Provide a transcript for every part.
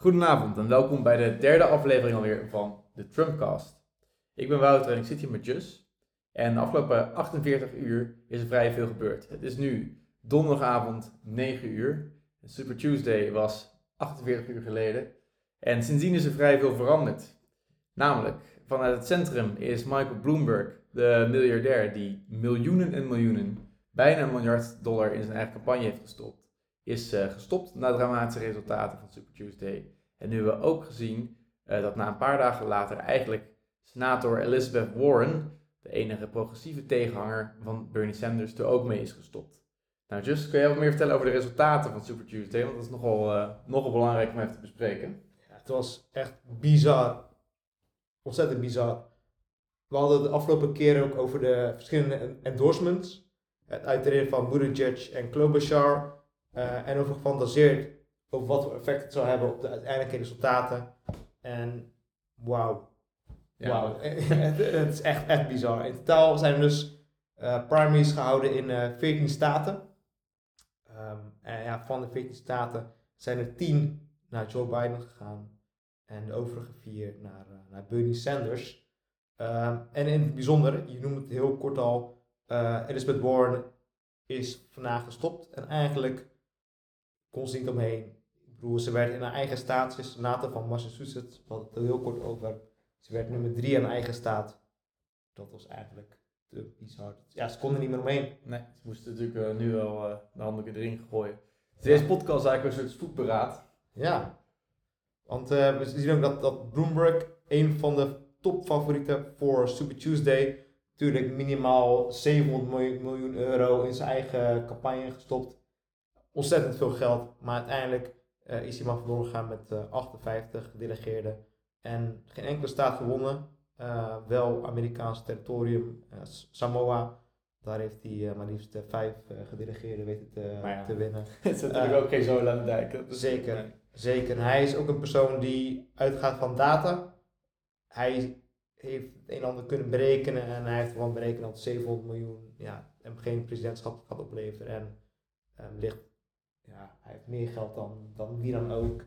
Goedenavond en welkom bij de derde aflevering alweer van de Trumpcast. Ik ben Wouter en ik zit hier met Jus. En de afgelopen 48 uur is er vrij veel gebeurd. Het is nu donderdagavond 9 uur. Super Tuesday was 48 uur geleden. En sindsdien is er vrij veel veranderd. Namelijk, vanuit het centrum is Michael Bloomberg, de miljardair die miljoenen en miljoenen, bijna een miljard dollar in zijn eigen campagne heeft gestopt is uh, gestopt na dramatische resultaten van Super Tuesday. En nu hebben we ook gezien uh, dat na een paar dagen later eigenlijk senator Elizabeth Warren, de enige progressieve tegenhanger van Bernie Sanders, er ook mee is gestopt. Nou, Just, kun jij wat meer vertellen over de resultaten van Super Tuesday? Want dat is nogal, uh, nogal belangrijk om even te bespreken. Het was echt bizar. Ontzettend bizar. We hadden de afgelopen keren ook over de verschillende endorsements. Het uittreden van Buttigieg en Klobuchar en over gefantaseerd over wat voor effect het zou hebben op de uiteindelijke resultaten. En wauw. Ja. Wauw. het is echt, echt bizar. In totaal zijn er dus uh, primaries gehouden in uh, eh, 14 staten. Um, en ja, van de 14 staten zijn er 10 naar Joe Biden gegaan. En de overige 4 naar, naar Bernie Sanders. Um, en in het bijzonder, je noemt het heel kort al, Elizabeth Warren is vandaag gestopt. En eigenlijk kon ze niet omheen. Ik bedoel, ze werd in haar eigen staat, ze is senator van Massachusetts, we hadden het er heel kort over. Ze werd nummer drie in haar eigen staat. Dat was eigenlijk te bizar. Ja, ze konden niet meer omheen. Nee, ze moesten natuurlijk uh, nu wel uh, de handen erin gooien. Dus deze podcast is eigenlijk een soort spoedberaad. Ja, want uh, we zien ook dat, dat Bloomberg een van de topfavorieten voor Super Tuesday natuurlijk minimaal 700 miljoen, miljoen euro in zijn eigen campagne gestopt ontzettend veel geld. Maar uiteindelijk uh, is hij maar verloren gegaan met uh, 58 gedelegeerden. En geen enkele staat gewonnen. Uh, wel Amerikaans territorium, eh, Samoa. Daar heeft hij maar liefst vijf gedelegeerden weten te, ja, te winnen. Het is natuurlijk ook geen zo aan de dijk. Zeker, nee. zeker. hij is ook een persoon die uitgaat van data. Hij heeft het een en ander kunnen berekenen en hij heeft gewoon berekend dat 700 miljoen ja, hem geen presidentschap gaat opleveren. En um, ligt ja, hij heeft meer geld dan, dan wie dan ook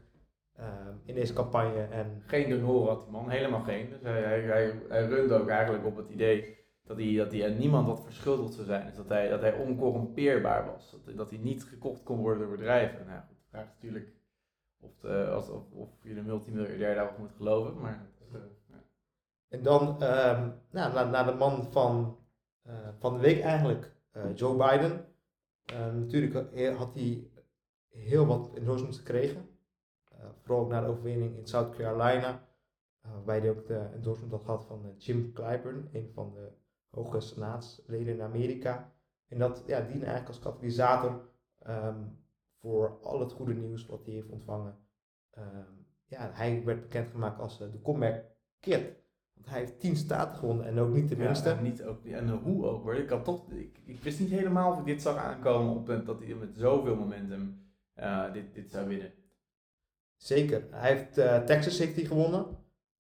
um, in deze campagne. En geen donoren had die man, helemaal geen. Dus hij, hij, hij, hij runde ook eigenlijk op het idee dat hij, dat hij niemand wat verschuldigd zou zijn. Dus dat hij, dat hij oncorrumpeerbaar was. Dat, dat hij niet gekocht kon worden door bedrijven. Nou goed, de vraag is natuurlijk of, de, als, of, of je de multimiljardair daarop moet geloven. Maar, uh, ja. En dan um, nou, naar, naar de man van, uh, van de week eigenlijk, uh, Joe Biden. Uh, natuurlijk had hij heel wat endorsements gekregen. Uh, vooral ook na de overwinning in South Carolina. Uh, waarbij hij ook de endorsement had gehad van uh, Jim Clyburn, een van de hoge senaatsleden in Amerika. En dat ja, diende eigenlijk als katalysator um, voor al het goede nieuws wat hij heeft ontvangen. Um, ja, hij werd bekendgemaakt als de comeback kid. Want hij heeft tien staten gewonnen en ook niet de minste. Ja, en, niet ook, en hoe ook hoor. Ik, had toch, ik, ik wist niet helemaal of ik dit zag aankomen op dat hij met zoveel momentum uh, dit, dit zou winnen. Zeker. Hij heeft uh, Texas heeft hij gewonnen.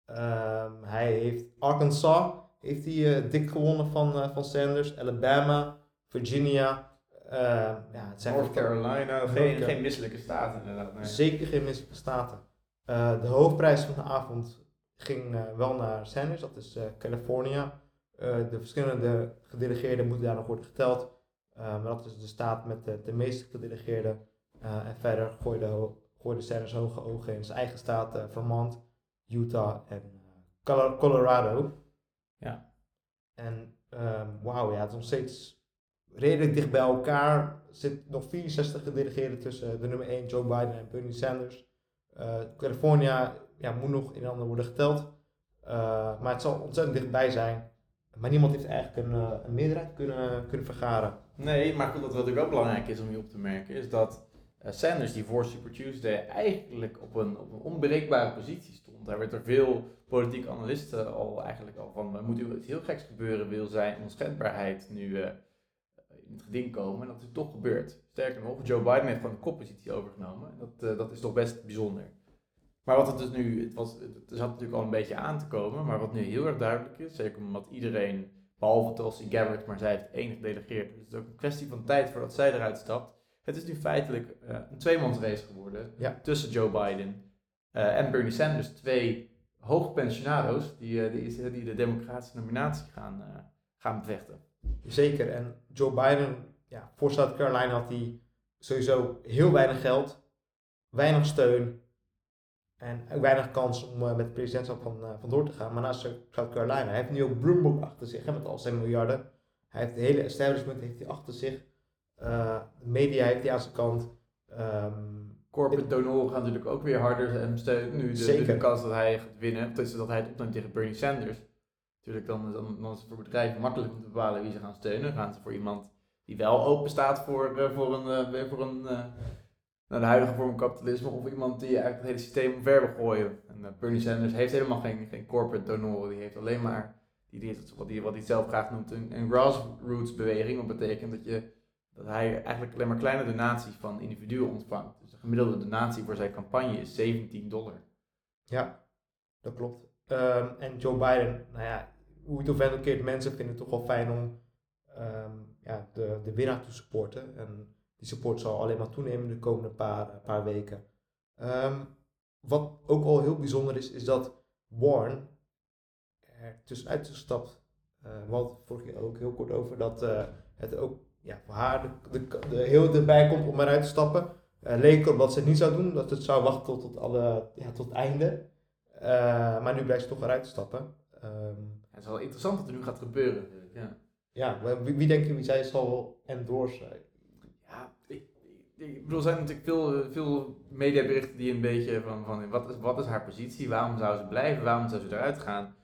Um, hij heeft Arkansas heeft hij uh, dik gewonnen van, van Sanders. Alabama, Virginia. ja, het zijn North Carolina. Geen, geen misselijke staten inderdaad. Nee. Zeker geen misselijke staten. de hoofdprijs van de avond ging wel naar Sanders, dat is California. de verschillende gedelegeerden moeten daar nog worden geteld. maar dat is de staat met de, de meeste gedelegeerden. Uh, en verder gooide, gooide Sanders hoge ogen in zijn eigen staat, uh, Vermont, Utah en uh, Colorado. Ja. En um, wauw, ja, het is nog steeds redelijk dicht bij elkaar. Er zit nog 64 gedelegeerden tussen de nummer 1 Joe Biden en Bernie Sanders. California ja, moet nog in ander worden geteld. maar het zal ontzettend dichtbij zijn. Maar niemand heeft eigenlijk een, een meerderheid kunnen, kunnen vergaren. Nee, maar goed, wat natuurlijk ook belangrijk is om hier op te merken, is dat uh, Sanders, die voor Super Tuesday eigenlijk op een, op een onbereikbare positie stond. Daar werd er veel politieke analisten al eigenlijk al van, moet iets heel geks gebeuren, wil zijn onschendbaarheid nu uh, in het geding komen. En dat is toch gebeurd. Sterker nog, Joe Biden heeft gewoon de koppositie overgenomen. Dat, dat is toch best bijzonder. Maar wat het dus nu, het, was, het zat natuurlijk al een beetje aan te komen, maar wat nu heel erg duidelijk is, zeker omdat iedereen, behalve Tulsi Gabbard, maar zij heeft één gedelegeerd, dus het is ook een kwestie van tijd voordat zij eruit stapt het is nu feitelijk uh, een tweemansrace geworden ja. tussen Joe Biden Eh, en Bernie Sanders, twee hoogpensionado's die, uh, die, die, de democratische nominatie gaan, gaan bevechten. Zeker, en Joe Biden, ja, voor South Carolina had hij sowieso heel weinig geld, weinig steun en weinig kans om met het presidentschap van, van door te gaan. Maar naast South Carolina, hij heeft nu ook Bloomberg achter zich hè, met al zijn miljarden. Hij heeft het hele establishment heeft hij achter zich. De media heeft hij aan zijn kant. Um, Corporate donoren gaan natuurlijk ook weer harder en steunen nu de, de, kans dat hij gaat winnen. Tussen dat hij het opneemt tegen Bernie Sanders. Natuurlijk dan, dan, dan is het voor bedrijven makkelijk om te bepalen wie ze gaan steunen. Gaan ze voor iemand die wel open staat voor, uh, voor een, uh, voor een uh, nou, de huidige vorm van kapitalisme. Of iemand die eigenlijk het hele systeem omver wil gooien. En Bernie Sanders heeft helemaal geen, geen corporate donoren. Die heeft alleen maar, die, die wat hij wat die zelf graag noemt, een, een grassroots beweging. Wat betekent dat je dat hij eigenlijk alleen maar kleine donaties van individuen ontvangt. Dus de gemiddelde donatie voor zijn campagne is 17 dollar. Ja, dat klopt. Um, en Joe Biden, nou ja, hoe het ook ook keert, mensen vinden het toch wel fijn om um, ja, de, de winnaar te supporten. En die support zal alleen maar toenemen de komende paar, paar weken. Um, wat ook al heel bijzonder is, is dat Warren er tussenuit is gestapt. Uh, we hadden vorige keer ook heel kort over dat uh, het ook ja, voor haar de, de, de, heel erbij komt om eruit te stappen. Uh, leek erop dat ze het niet zou doen, dat het zou wachten tot, tot, alle, ja, tot het einde. Uh, maar nu blijft ze toch eruit te stappen. Um, het is wel interessant wat er nu gaat gebeuren. Ja, ja wie, wie denk je wie zij zal endorsen? Ja, ik, ik bedoel, er zijn natuurlijk veel, veel mediaberichten die een beetje van, van wat, is, wat is haar positie, waarom zou ze blijven, waarom zou ze eruit gaan.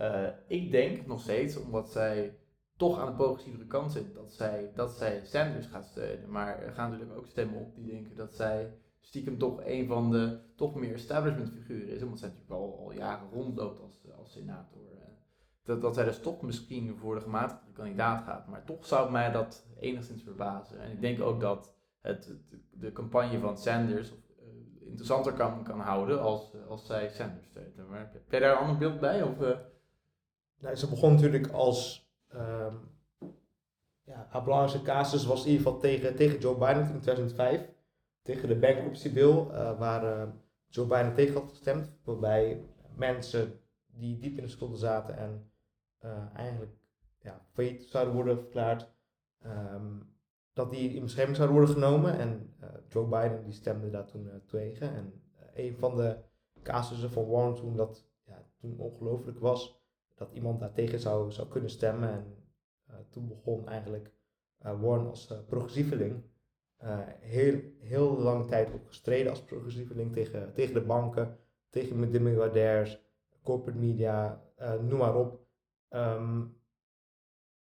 Uh, ik denk nog steeds, omdat zij toch aan de progressievere kant zit dat zij, dat zij Sanders gaat steunen. Maar er gaan natuurlijk ook stemmen op die denken dat zij stiekem toch een van de toch meer establishment figuren is. Omdat zij natuurlijk al, jaren rondloopt als, als senator. Dat, dat zij dus toch misschien voor de gematigde kandidaat gaat. Maar toch zou mij dat enigszins verbazen. En ik denk ook dat het, de campagne van Sanders uh, interessanter kan, kan houden als, als zij Sanders steunt. Maar heb jij daar een ander beeld bij? Of, nou, ze begon natuurlijk als Um, ja, haar belangrijkste casus was in ieder geval tegen, tegen Joe Biden in 2005. Tegen de bankruptcy uh, waar uh, Joe Biden tegen had gestemd. Waarbij mensen die diep in de schulden zaten en uh, eigenlijk ja, failliet zouden worden verklaard, um, dat die in bescherming zouden worden genomen. En Joe Biden die stemde daar toen tegen. En een van de casussen van Warren toen dat ja, toen ongelooflijk was, dat iemand daartegen zou, zou kunnen stemmen. En uh, toen begon eigenlijk uh, Warren als uh, progressieveling heel, heel lange tijd ook gestreden als progressieveling tegen, tegen de banken, tegen de miljardairs, corporate media, noem maar op. Um,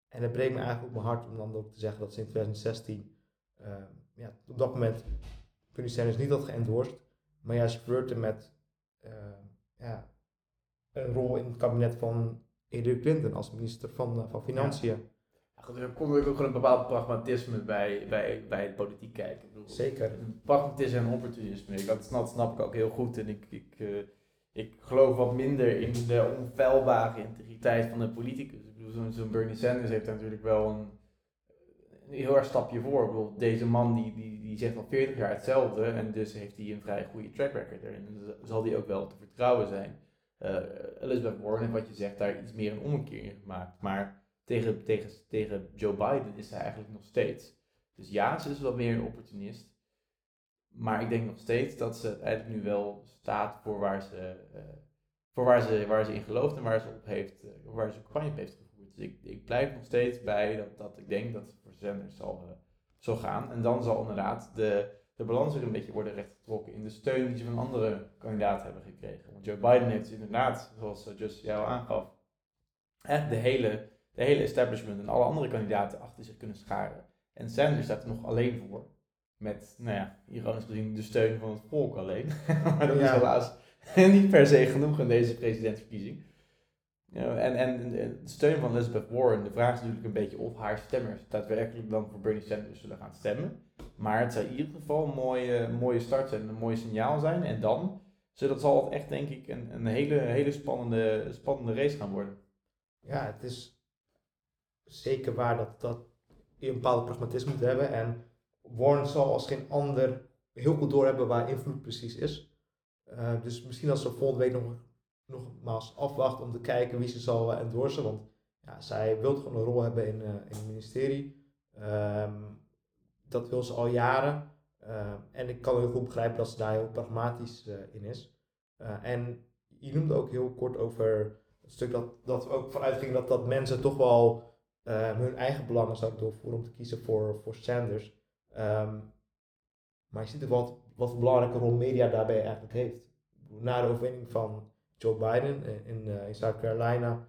en het breekt me eigenlijk op mijn hart om dan ook te zeggen dat ze in 2016, ja, op dat moment Bernie Sanders niet had geëndorst, maar juist flirte met ja, rol in het kabinet van Hillary Clinton als minister van, uh, van Financiën. Ja. er komt ook gewoon een bepaald pragmatisme bij, bij, bij het politiek kijken. Bedoel, Zeker. Pragmatisme en opportunisme, dat snap, snap ik ook heel goed. En ik, ik, uh, ik geloof wat minder in de onfeilbare integriteit van de politicus. Ik bedoel, zo'n zo Bernie Sanders heeft natuurlijk wel een, een heel erg stapje voor. Ik bedoel, deze man die, die, die zegt al 40 jaar hetzelfde en dus heeft hij een vrij goede track record erin. En zal die ook wel te vertrouwen zijn. Uh, Elizabeth Warren heeft wat je zegt daar iets meer een ommekeer in gemaakt. Maar tegen, tegen, tegen Joe Biden is hij eigenlijk nog steeds. Dus ja, ze is wat meer een opportunist. Maar ik denk nog steeds dat ze eigenlijk nu wel staat voor waar ze, uh, voor waar ze, waar ze in gelooft en waar ze op heeft, uh, waar ze campagne heeft gevoerd. Dus ik, ik blijf nog steeds bij dat, dat ik denk dat het voor Sanders zal, zal gaan. En dan zal inderdaad de, de balans weer een beetje worden rechtgetrokken in de steun die ze van andere kandidaten hebben gekregen. Want Joe Biden heeft inderdaad, zoals Just jou aangaf, echt de hele, de hele establishment en alle andere kandidaten achter zich kunnen scharen. En Sanders staat er nog alleen voor. Met, nou ja, ironisch gezien de steun van het volk alleen. maar dat is helaas niet per se genoeg in deze presidentsverkiezing. En, en de steun van Elizabeth Warren, de vraag is natuurlijk een beetje of haar stemmers daadwerkelijk dan voor Bernie Sanders zullen gaan stemmen. Maar het zou in ieder geval een mooie, mooie start zijn, een mooi signaal zijn. En dan zodat zal het echt, denk ik, een, een hele, hele spannende, spannende race gaan worden. Ja, het is zeker waar dat, dat je een bepaalde pragmatisme moet hebben. En Warren zal als geen ander heel goed doorhebben waar invloed precies is. Uh, dus misschien als ze volgende week nog, nogmaals afwachten om te kijken wie ze zal endorsen. Want ja, zij wil gewoon een rol hebben in, uh, in het ministerie. Um, dat wil ze al jaren. Uh, en ik kan heel goed begrijpen dat ze daar heel pragmatisch in is. en je noemde ook heel kort over het stuk dat, dat we ook vanuit gingen dat, dat mensen toch wel hun eigen belangen zouden doorvoeren om te kiezen voor, voor Sanders. Um, maar je ziet ook wat, wat een belangrijke rol media daarbij eigenlijk heeft. Na de overwinning van Joe Biden in, in, in South Carolina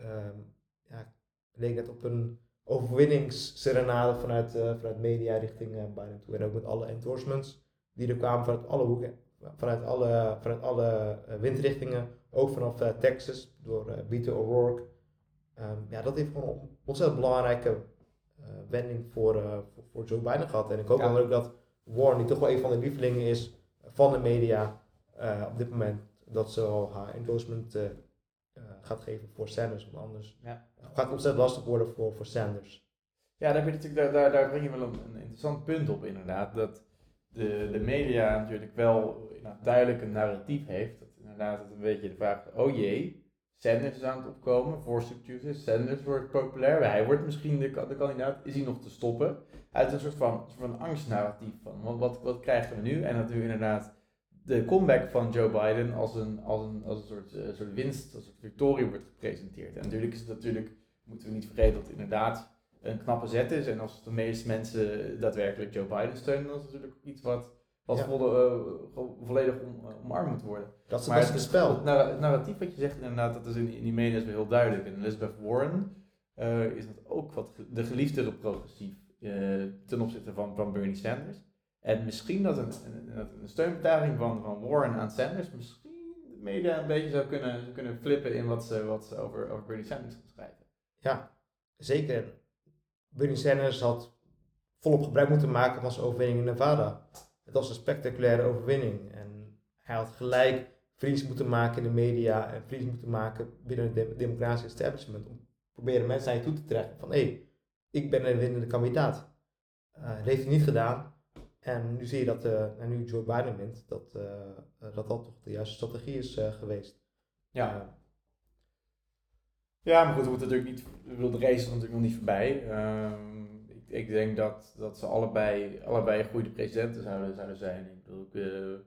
um, ja, leek het op een overwinningsserenade vanuit, uh, vanuit media richting uh, Biden toe. En ook met alle endorsements die er kwamen vanuit alle hoeken, vanuit alle, vanuit alle windrichtingen, ook vanaf Texas door Beto O'Rourke. Um, ja, dat heeft gewoon een ontzettend belangrijke wending voor, voor, voor, Joe Biden gehad. En ik hoop ja. dan ook dat Warren, die toch wel een van de lievelingen is van de media uh, op dit moment, dat ze al haar endorsement uh, gaat geven voor Sanders. Want anders ja. gaat het ontzettend lastig worden voor, voor Sanders. Ja, daar, je daar, daar, daar breng je wel een, een, interessant punt op inderdaad. Dat de, de media natuurlijk wel nou, duidelijk een narratief heeft. Dat inderdaad het een beetje de vraag, oh jee, Sanders is aan het opkomen voor substitutes. Sanders wordt populair. Hij wordt misschien de, de kandidaat. Is hij nog te stoppen? Uit een soort van, soort van angstnarratief van wat, wat, wat krijgen we nu? En dat nu inderdaad de comeback van Joe Biden als een, als een, als een soort, uh, soort winst, als een victorie wordt gepresenteerd. En natuurlijk is het natuurlijk, moeten we niet vergeten dat het inderdaad een knappe zet is. En als de meeste mensen daadwerkelijk Joe Biden steunen, dan is het natuurlijk iets wat wat ja. uh, volledig om, uh, omarmd moet worden. Dat is maar het, spel. Het, het, narratief wat je zegt inderdaad, dat is in, in die media wel heel duidelijk. En Elizabeth Warren uh, is dat ook wat de geliefdere progressief ten opzichte van, van Bernie Sanders. En misschien dat een, een, steunbetaling van, van Warren aan Sanders misschien de media een beetje zou kunnen, kunnen flippen in wat ze, wat ze over, over Bernie Sanders schrijven. Ja, zeker. Bernie Sanders had volop gebruik moeten maken van zijn overwinning in Nevada. Het was een spectaculaire overwinning. En hij had gelijk vriends moeten maken in de media en vriends moeten maken binnen het democratische establishment. Om proberen mensen naar je toe te trekken van hé, hey, ik ben een winnende kandidaat. Uh, dat heeft hij niet gedaan. En nu zie je dat, uh, nu Joe Biden wint, dat, uh, dat dat toch de juiste strategie is geweest. Ja. ja, maar goed, we moeten natuurlijk niet, de race is natuurlijk nog niet voorbij. Ehm, ik denk dat, dat ze allebei, allebei goede presidenten zouden, zouden zijn. Ik bedoel,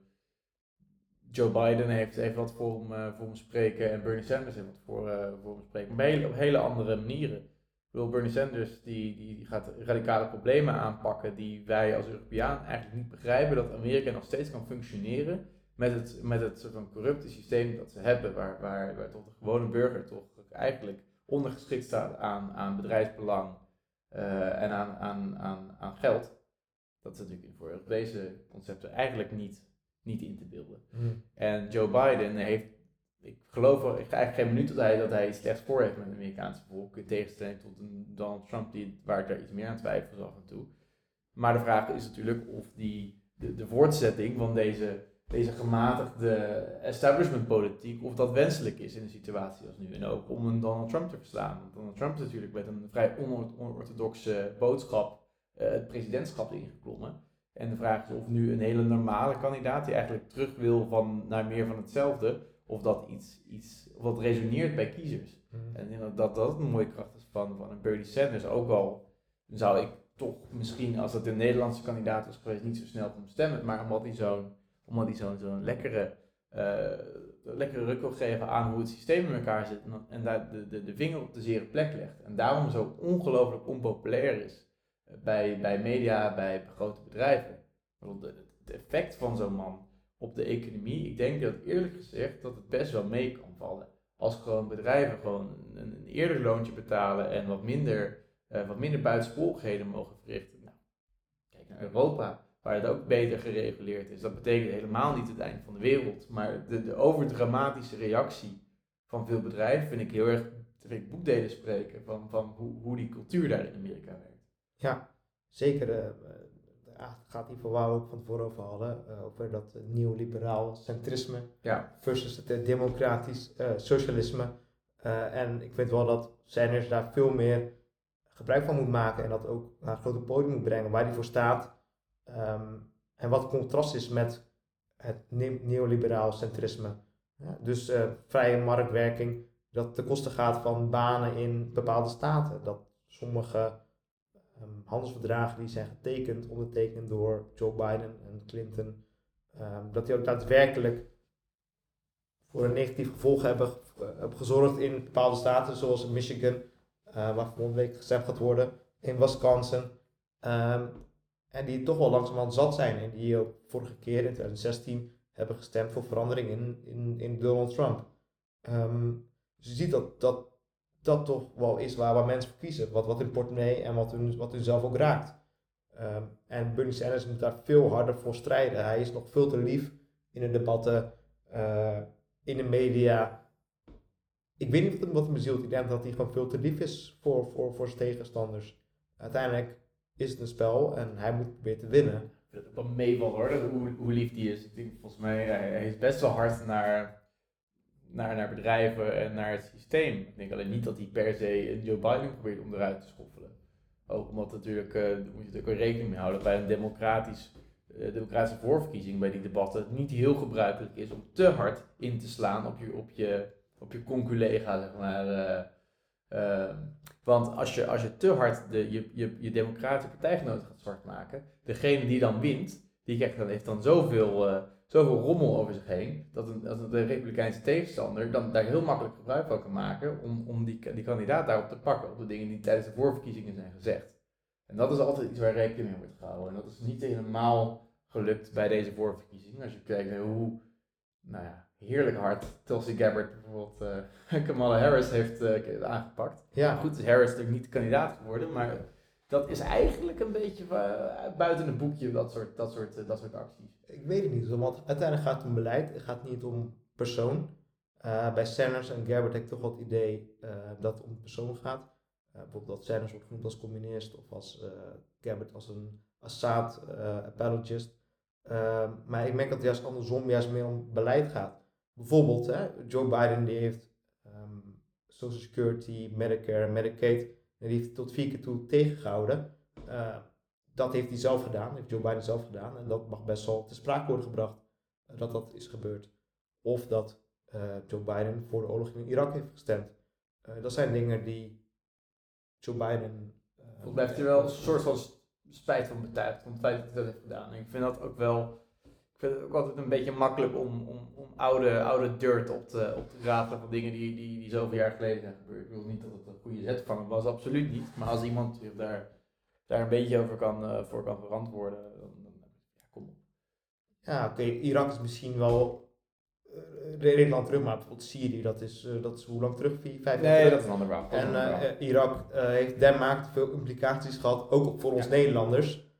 Joe Biden heeft, heeft wat voor hem, voor hem spreken en Bernie Sanders heeft wat voor, voor hem spreken. Maar hele, op hele andere manieren. Bedoel, Bernie Sanders die, die, gaat radicale problemen aanpakken die wij als Europeaan eigenlijk niet begrijpen. Dat Amerika nog steeds kan functioneren met het, met het soort van corrupte systeem dat ze hebben. Waar, waar, waar toch de gewone burger toch eigenlijk ondergeschikt staat aan, aan bedrijfsbelang uh, en aan, aan, aan, aan geld. Dat is natuurlijk voor Europese concepten eigenlijk niet, niet in te beelden. Hmm. En Joe Biden heeft, ik geloof er, eigenlijk geen minuut dat hij, dat hij iets slechts voor heeft met het Amerikaanse volk. In tegenstelling tot een Donald Trump, die, waar ik daar iets meer aan twijfel af en toe. Maar de vraag is natuurlijk of die, de, de voortzetting van deze deze gematigde establishmentpolitiek, of dat wenselijk is in een situatie als nu. En ook om een Donald Trump te verslaan. Donald Trump is natuurlijk met een vrij onorthodoxe boodschap uh, het presidentschap ingeklommen. En de vraag is of nu een hele normale kandidaat die eigenlijk terug wil van, naar meer van hetzelfde, of dat iets, iets of dat resoneert bij kiezers. Mm. En dat, dat dat een mooie kracht is van, van een Bernie Sanders. Ook al zou ik toch misschien, als het een Nederlandse kandidaat was geweest, niet zo snel van stemmen, maar omdat hij zo'n omdat hij zo'n zo'n lekkere, uh, lekkere ruk wil geven aan hoe het systeem in elkaar zit. En, en daar de, de, de vinger op de zere plek legt. En daarom zo ongelooflijk onpopulair is eh, bij, bij media, bij grote bedrijven. Het effect van zo'n man op de economie, ik denk dat eerlijk gezegd dat het best wel mee kan vallen. Als gewoon bedrijven gewoon een, eerder loontje betalen en wat minder, uh, wat minder buitensporigheden mogen verrichten. Nou, kijk naar Europa waar het ook beter gereguleerd is. Dat betekent helemaal niet het einde van de wereld, maar de, de overdramatische reactie van veel bedrijven vind ik heel erg vind ik boekdelen spreken van, van hoe, hoe die cultuur daar in Amerika werkt. Ja, zeker. Uh, het gaat hier voor ook van tevoren over hadden, uh, over dat neoliberaal centrisme ja. versus het democratisch socialisme. en ik vind wel dat Sanders daar veel meer gebruik van moet maken en dat ook naar een grote podium moet brengen waar hij voor staat. Um, en wat contrast is met het ne- neoliberaal centrisme. Ja, dus eh, vrije marktwerking, dat ten koste gaat van banen in bepaalde staten. Dat sommige ehm, handelsverdragen die zijn getekend, ondertekend door Joe Biden en Clinton, ehm, dat die ook daadwerkelijk voor een negatief gevolg hebben, ge- hebben gezorgd in bepaalde staten, zoals Michigan, eh, waar volgende week gestemd gaat worden, in Wisconsin. Ehm, en die toch wel langzamerhand zat zijn en die ook vorige keer in 2016 hebben gestemd voor verandering in, in, in Donald Trump. Dus je ziet dat dat, dat toch wel is waar, waar mensen voor kiezen, wat, wat hun portemonnee en wat hun, wat hun zelf ook raakt. Ehm, en Bernie Sanders moet daar veel harder voor strijden. Hij is nog veel te lief in de debatten, eh, in de media. Ik weet niet wat hem, wat hem bezielt. Ik denk dat hij gewoon veel te lief is voor, voor, voor zijn tegenstanders. Uiteindelijk is het een spel en hij moet proberen te winnen. Het ook wel meevallen hoor, dat- hoe, hoe lief die is. Ik denk volgens mij, hij, hij is best wel hard naar, naar, naar bedrijven en naar het systeem. Ik denk alleen niet dat hij per se Joe Biden probeert om eruit te schoffelen. Ook omdat natuurlijk, daar moet je natuurlijk ook rekening mee houden bij een democratisch, eh, democratische voorverkiezing, bij die debatten, het niet heel gebruikelijk is om te hard in te slaan op je, op je, op je conculega, eh, eh, want als je, als je te hard de, je, je, je democratische partijgenoten gaat zwart maken, degene die dan wint, die krijgt dan, heeft dan zoveel, zoveel rommel over zich heen, dat een, dat de republikeinse tegenstander dan daar heel makkelijk gebruik van kan maken om, om die, die kandidaat daarop te pakken, op de dingen die tijdens de voorverkiezingen zijn gezegd. En dat is altijd iets waar rekening mee wordt gehouden. En dat is niet helemaal gelukt bij deze voorverkiezingen. Als je kijkt naar hoe nou ja, heerlijk hard Tulsi Gabbard bijvoorbeeld eh, Kamala Harris heeft eh, aangepakt. Ja, Goed, is Harris natuurlijk niet kandidaat geworden, maar dat is eigenlijk een beetje eh, buiten het boekje, dat soort, dat soort, eh, dat soort acties. ik weet het niet, want uiteindelijk gaat het om beleid, het gaat niet om persoon. Eh, bij Sanders en Gabbard heb ik toch wel het idee dat het om persoon gaat. Bijvoorbeeld dat Sanders wordt genoemd als communist of als Gabbard als een Assad apologist. Maar ik merk dat het juist andersom juist meer om beleid gaat. Bijvoorbeeld, hè, Joe Biden die heeft ehm, Social Security, Medicare, Medicaid, en die heeft tot vier keer toe tegengehouden. Eh, dat heeft hij zelf gedaan, heeft Joe Biden zelf gedaan. En dat mag best wel te sprake worden gebracht eh, dat dat is gebeurd. Of dat eh, Joe Biden voor de oorlog in Irak heeft gestemd. Dat zijn dingen die Joe Biden. mij heeft hij wel een soort van spijt van betuigd, van het feit dat hij dat heeft gedaan. En ik vind dat ook wel, vind het ook altijd een beetje makkelijk om, om, om oude, oude dirt op te, op te graven van dingen die, die, die zoveel jaar geleden zijn gebeurd. Ik wil niet dat het een goede zet van hem was, absoluut niet. Maar als iemand zich daar, daar een beetje over kan, eh, voor kan verantwoorden, dan, dan ja, kom op. Ja, oké, Irak is misschien wel eh, redelijk lang terug, maar bijvoorbeeld Syrië, dat is, eh, dat is hoe lang terug? Vier, vijf jaar Nee, dat is een ander verhaal. En eh, eh, Irak eh, heeft dermate veel implicaties gehad, ook voor ons Ja. Nederlanders eh,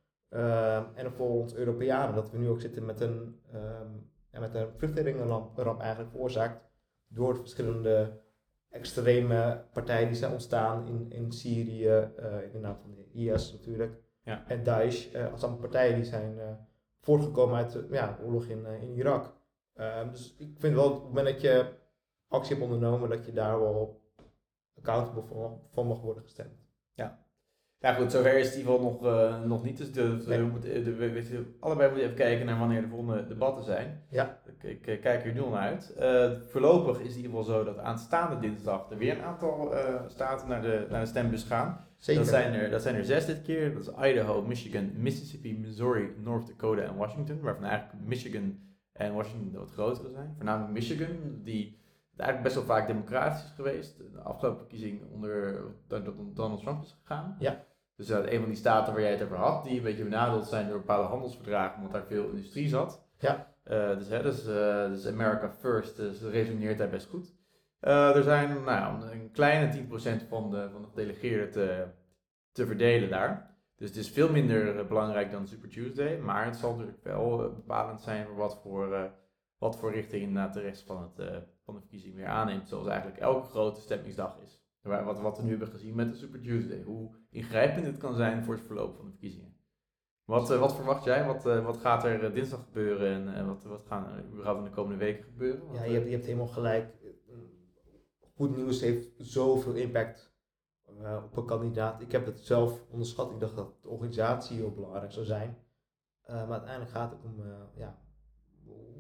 en voor ons Europeanen, dat we nu ook zitten met een, ehm, met een vluchtelingenramp ramp eigenlijk veroorzaakt door verschillende extreme partijen die zijn ontstaan in, in Syrië, eh, in de naam van de IS natuurlijk, Ja. en Daesh, eh, als allemaal partijen die zijn eh, voortgekomen uit de ja, oorlog in, in Irak. Ehm, dus ik vind wel, op het moment dat je actie hebt ondernomen, dat je daar wel accountable voor, voor mag worden gestemd. Ja goed, zover is het in ieder geval nog, eh, nog niet. Dus de, Nee. we moeten, de, we, we- allebei moeten even kijken naar wanneer de volgende debatten zijn. Ja. Ik, ik, eh, kijk er nu al naar uit. Eh, voorlopig is het in ieder geval zo dat aanstaande dinsdag er weer een aantal eh, staten naar de, naar de stembus gaan. Zeker. Dat zijn, er, dat zijn er zes dit keer. Dat is Idaho, Michigan, Mississippi, Missouri, North Dakota en Washington. Waarvan eigenlijk Michigan en Washington wat grotere zijn. Voornamelijk Michigan, die eigenlijk best wel vaak democratisch is geweest. De afgelopen verkiezing onder Donald Trump is gegaan. Ja. Dus dat een van die staten waar jij het over had, die een beetje benadeeld zijn door bepaalde handelsverdragen, omdat daar veel industrie zat. Ja. Eh, dus, hè, dus, eh, dus America First, dus dat resoneert daar best goed. Eh, er zijn nou, ja, een kleine 10% van de, van de gedelegeerden te, te verdelen daar. Dus het is veel minder belangrijk dan Super Tuesday, maar het zal natuurlijk wel bepalend zijn voor wat voor, wat voor richting inderdaad de rest van, het, van de verkiezing weer aanneemt, zoals eigenlijk elke grote stemmingsdag is. Wat, wat we nu hebben gezien met de Super Tuesday, hoe ingrijpend dit kan zijn voor het verloop van de verkiezingen. Wat, eh, wat verwacht jij? Wat, eh, wat gaat er eh, dinsdag gebeuren en wat, wat gaan er überhaupt in de komende weken gebeuren? Ja, je hebt, je hebt helemaal gelijk. Goed nieuws heeft zoveel impact op een kandidaat. Ik heb het zelf onderschat. Ik dacht dat de organisatie heel belangrijk zou zijn. Maar uiteindelijk gaat het om, ja,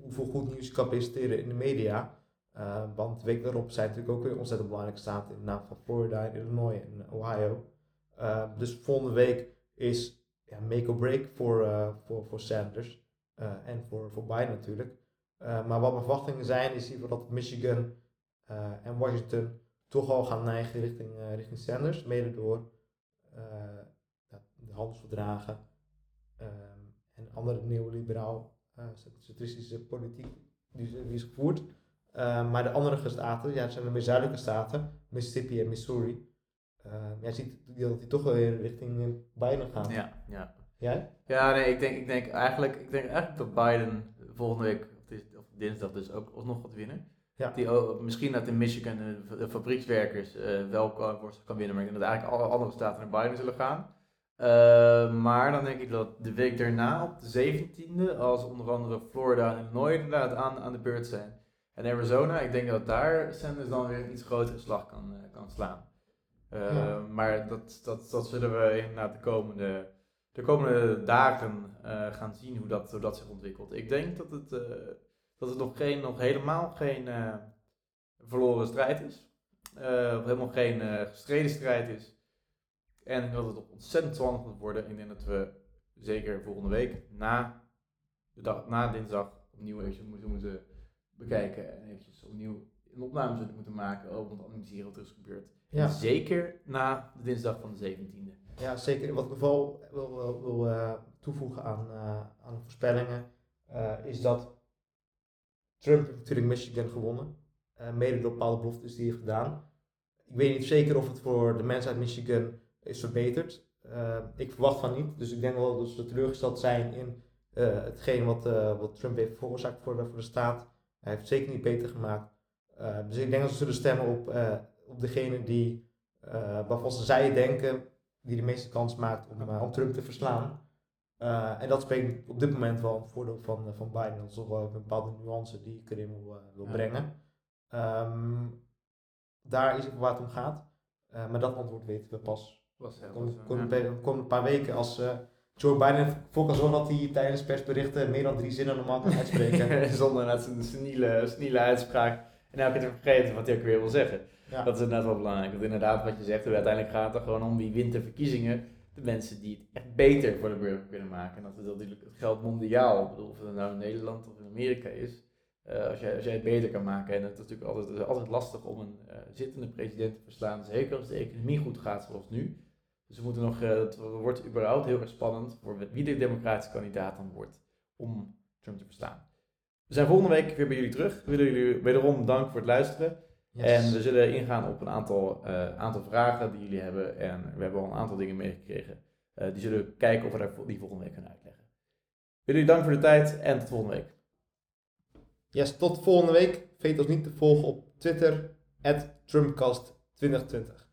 hoeveel goed nieuws je kan presenteren in de media. Want de week daarop zijn natuurlijk ook weer ontzettend belangrijke staten in de naam van Florida, Illinois en Ohio. Uh, dus volgende week is ja, make or break voor, uh, voor, voor Sanders en voor, voor Biden natuurlijk. maar wat mijn verwachtingen zijn, is in dat Michigan en Washington toch al gaan neigen richting, richting Sanders, mede door de handelsverdragen um, en andere neoliberaal centristische politiek die, die is gevoerd. Maar de andere staten, ja, zijn de meer zuidelijke staten, Mississippi en Missouri. Uh, jij ziet dat die toch wel weer richting Biden gaan. Ja, ja. Jij? Ja, nee, ik denk, ik denk eigenlijk, ik denk eigenlijk dat Biden volgende week, of dinsdag dus, ook nog gaat winnen. Ja. Die ook, misschien dat in Michigan de, de fabriekswerkers uh, wel kan winnen, maar ik denk dat eigenlijk alle andere staten naar Biden zullen gaan. Uh, maar dan denk ik dat de week daarna, op de 17e, als onder andere Florida en Illinois inderdaad aan, aan de beurt zijn, en Arizona, ik denk dat daar Sanders dan weer een iets grotere slag kan, uh, kan slaan. Uh, Maar dat, dat, dat zullen we inderdaad de komende, de komende dagen uh, gaan zien hoe dat, hoe dat zich ontwikkelt. Ik denk dat het, dat het nog, geen, nog helemaal geen verloren strijd is. of helemaal geen gestreden strijd is. En dat het ontzettend spannend gaat worden. Ik denk dat we zeker volgende week na, de dag, na dinsdag opnieuw even moeten, moeten bekijken en eventjes opnieuw een opname zullen moeten maken over het analyseren wat er is gebeurd. Ja. Zeker na de dinsdag van de 17e. Ja, zeker. Wat ik vooral wil, wil, wil uh, toevoegen aan, uh, aan voorspellingen, uh, is dat Trump heeft natuurlijk Michigan gewonnen. mede door bepaalde beloftes die hij heeft gedaan. Ik weet niet zeker of het voor de mensen uit Michigan is verbeterd. ik verwacht van niet. Dus ik denk wel dat ze teleurgesteld zijn in hetgeen wat, wat Trump heeft veroorzaakt voor de, voor de staat. Hij heeft het zeker niet beter gemaakt. Uh, dus ik denk dat ze zullen stemmen op, uh, op degene die, uh, waarvan ze zij denken, die de meeste kans maakt om, om Trump te verslaan. en dat spreekt op dit moment wel een voordeel van, van Biden. Dat is toch wel een bepaalde nuance die ik erin wil, brengen. Um, daar is het waar het om gaat. maar dat antwoord weten we pas. Kom, kom, een paar weken als Joe Biden al zo dat hij tijdens persberichten meer dan drie zinnen normaal kan uitspreken. Zonder net zijn seniele, seniele uitspraak en elke keer te vergeten wat hij ook weer wil zeggen. Dat is inderdaad wel belangrijk. Want inderdaad, wat je zegt, uiteindelijk gaat het er gewoon om wie wint de verkiezingen. De mensen die het echt beter voor de burger kunnen maken. En dat is natuurlijk het geldt mondiaal. Ik bedoel, of het nou in Nederland of in Amerika is. Uh, als, jij, als jij het beter kan maken. En het is natuurlijk altijd, het is altijd lastig om een uh, zittende president te verslaan. Zeker als de economie goed gaat zoals nu. Dus we moeten nog, uh, het wordt überhaupt heel erg spannend voor wie de democratische kandidaat dan wordt om Trump te verstaan. We zijn volgende week weer bij jullie terug. We willen jullie wederom danken voor het luisteren. En we zullen ingaan op een aantal, uh, aantal vragen die jullie hebben. En we hebben al een aantal dingen meegekregen. Uh, die zullen we kijken of we die volgende week kunnen uitleggen. Jullie dank voor de tijd en tot volgende week. Yes, tot volgende week. Vergeet ons niet te volgen op Twitter, Trumpcast2020.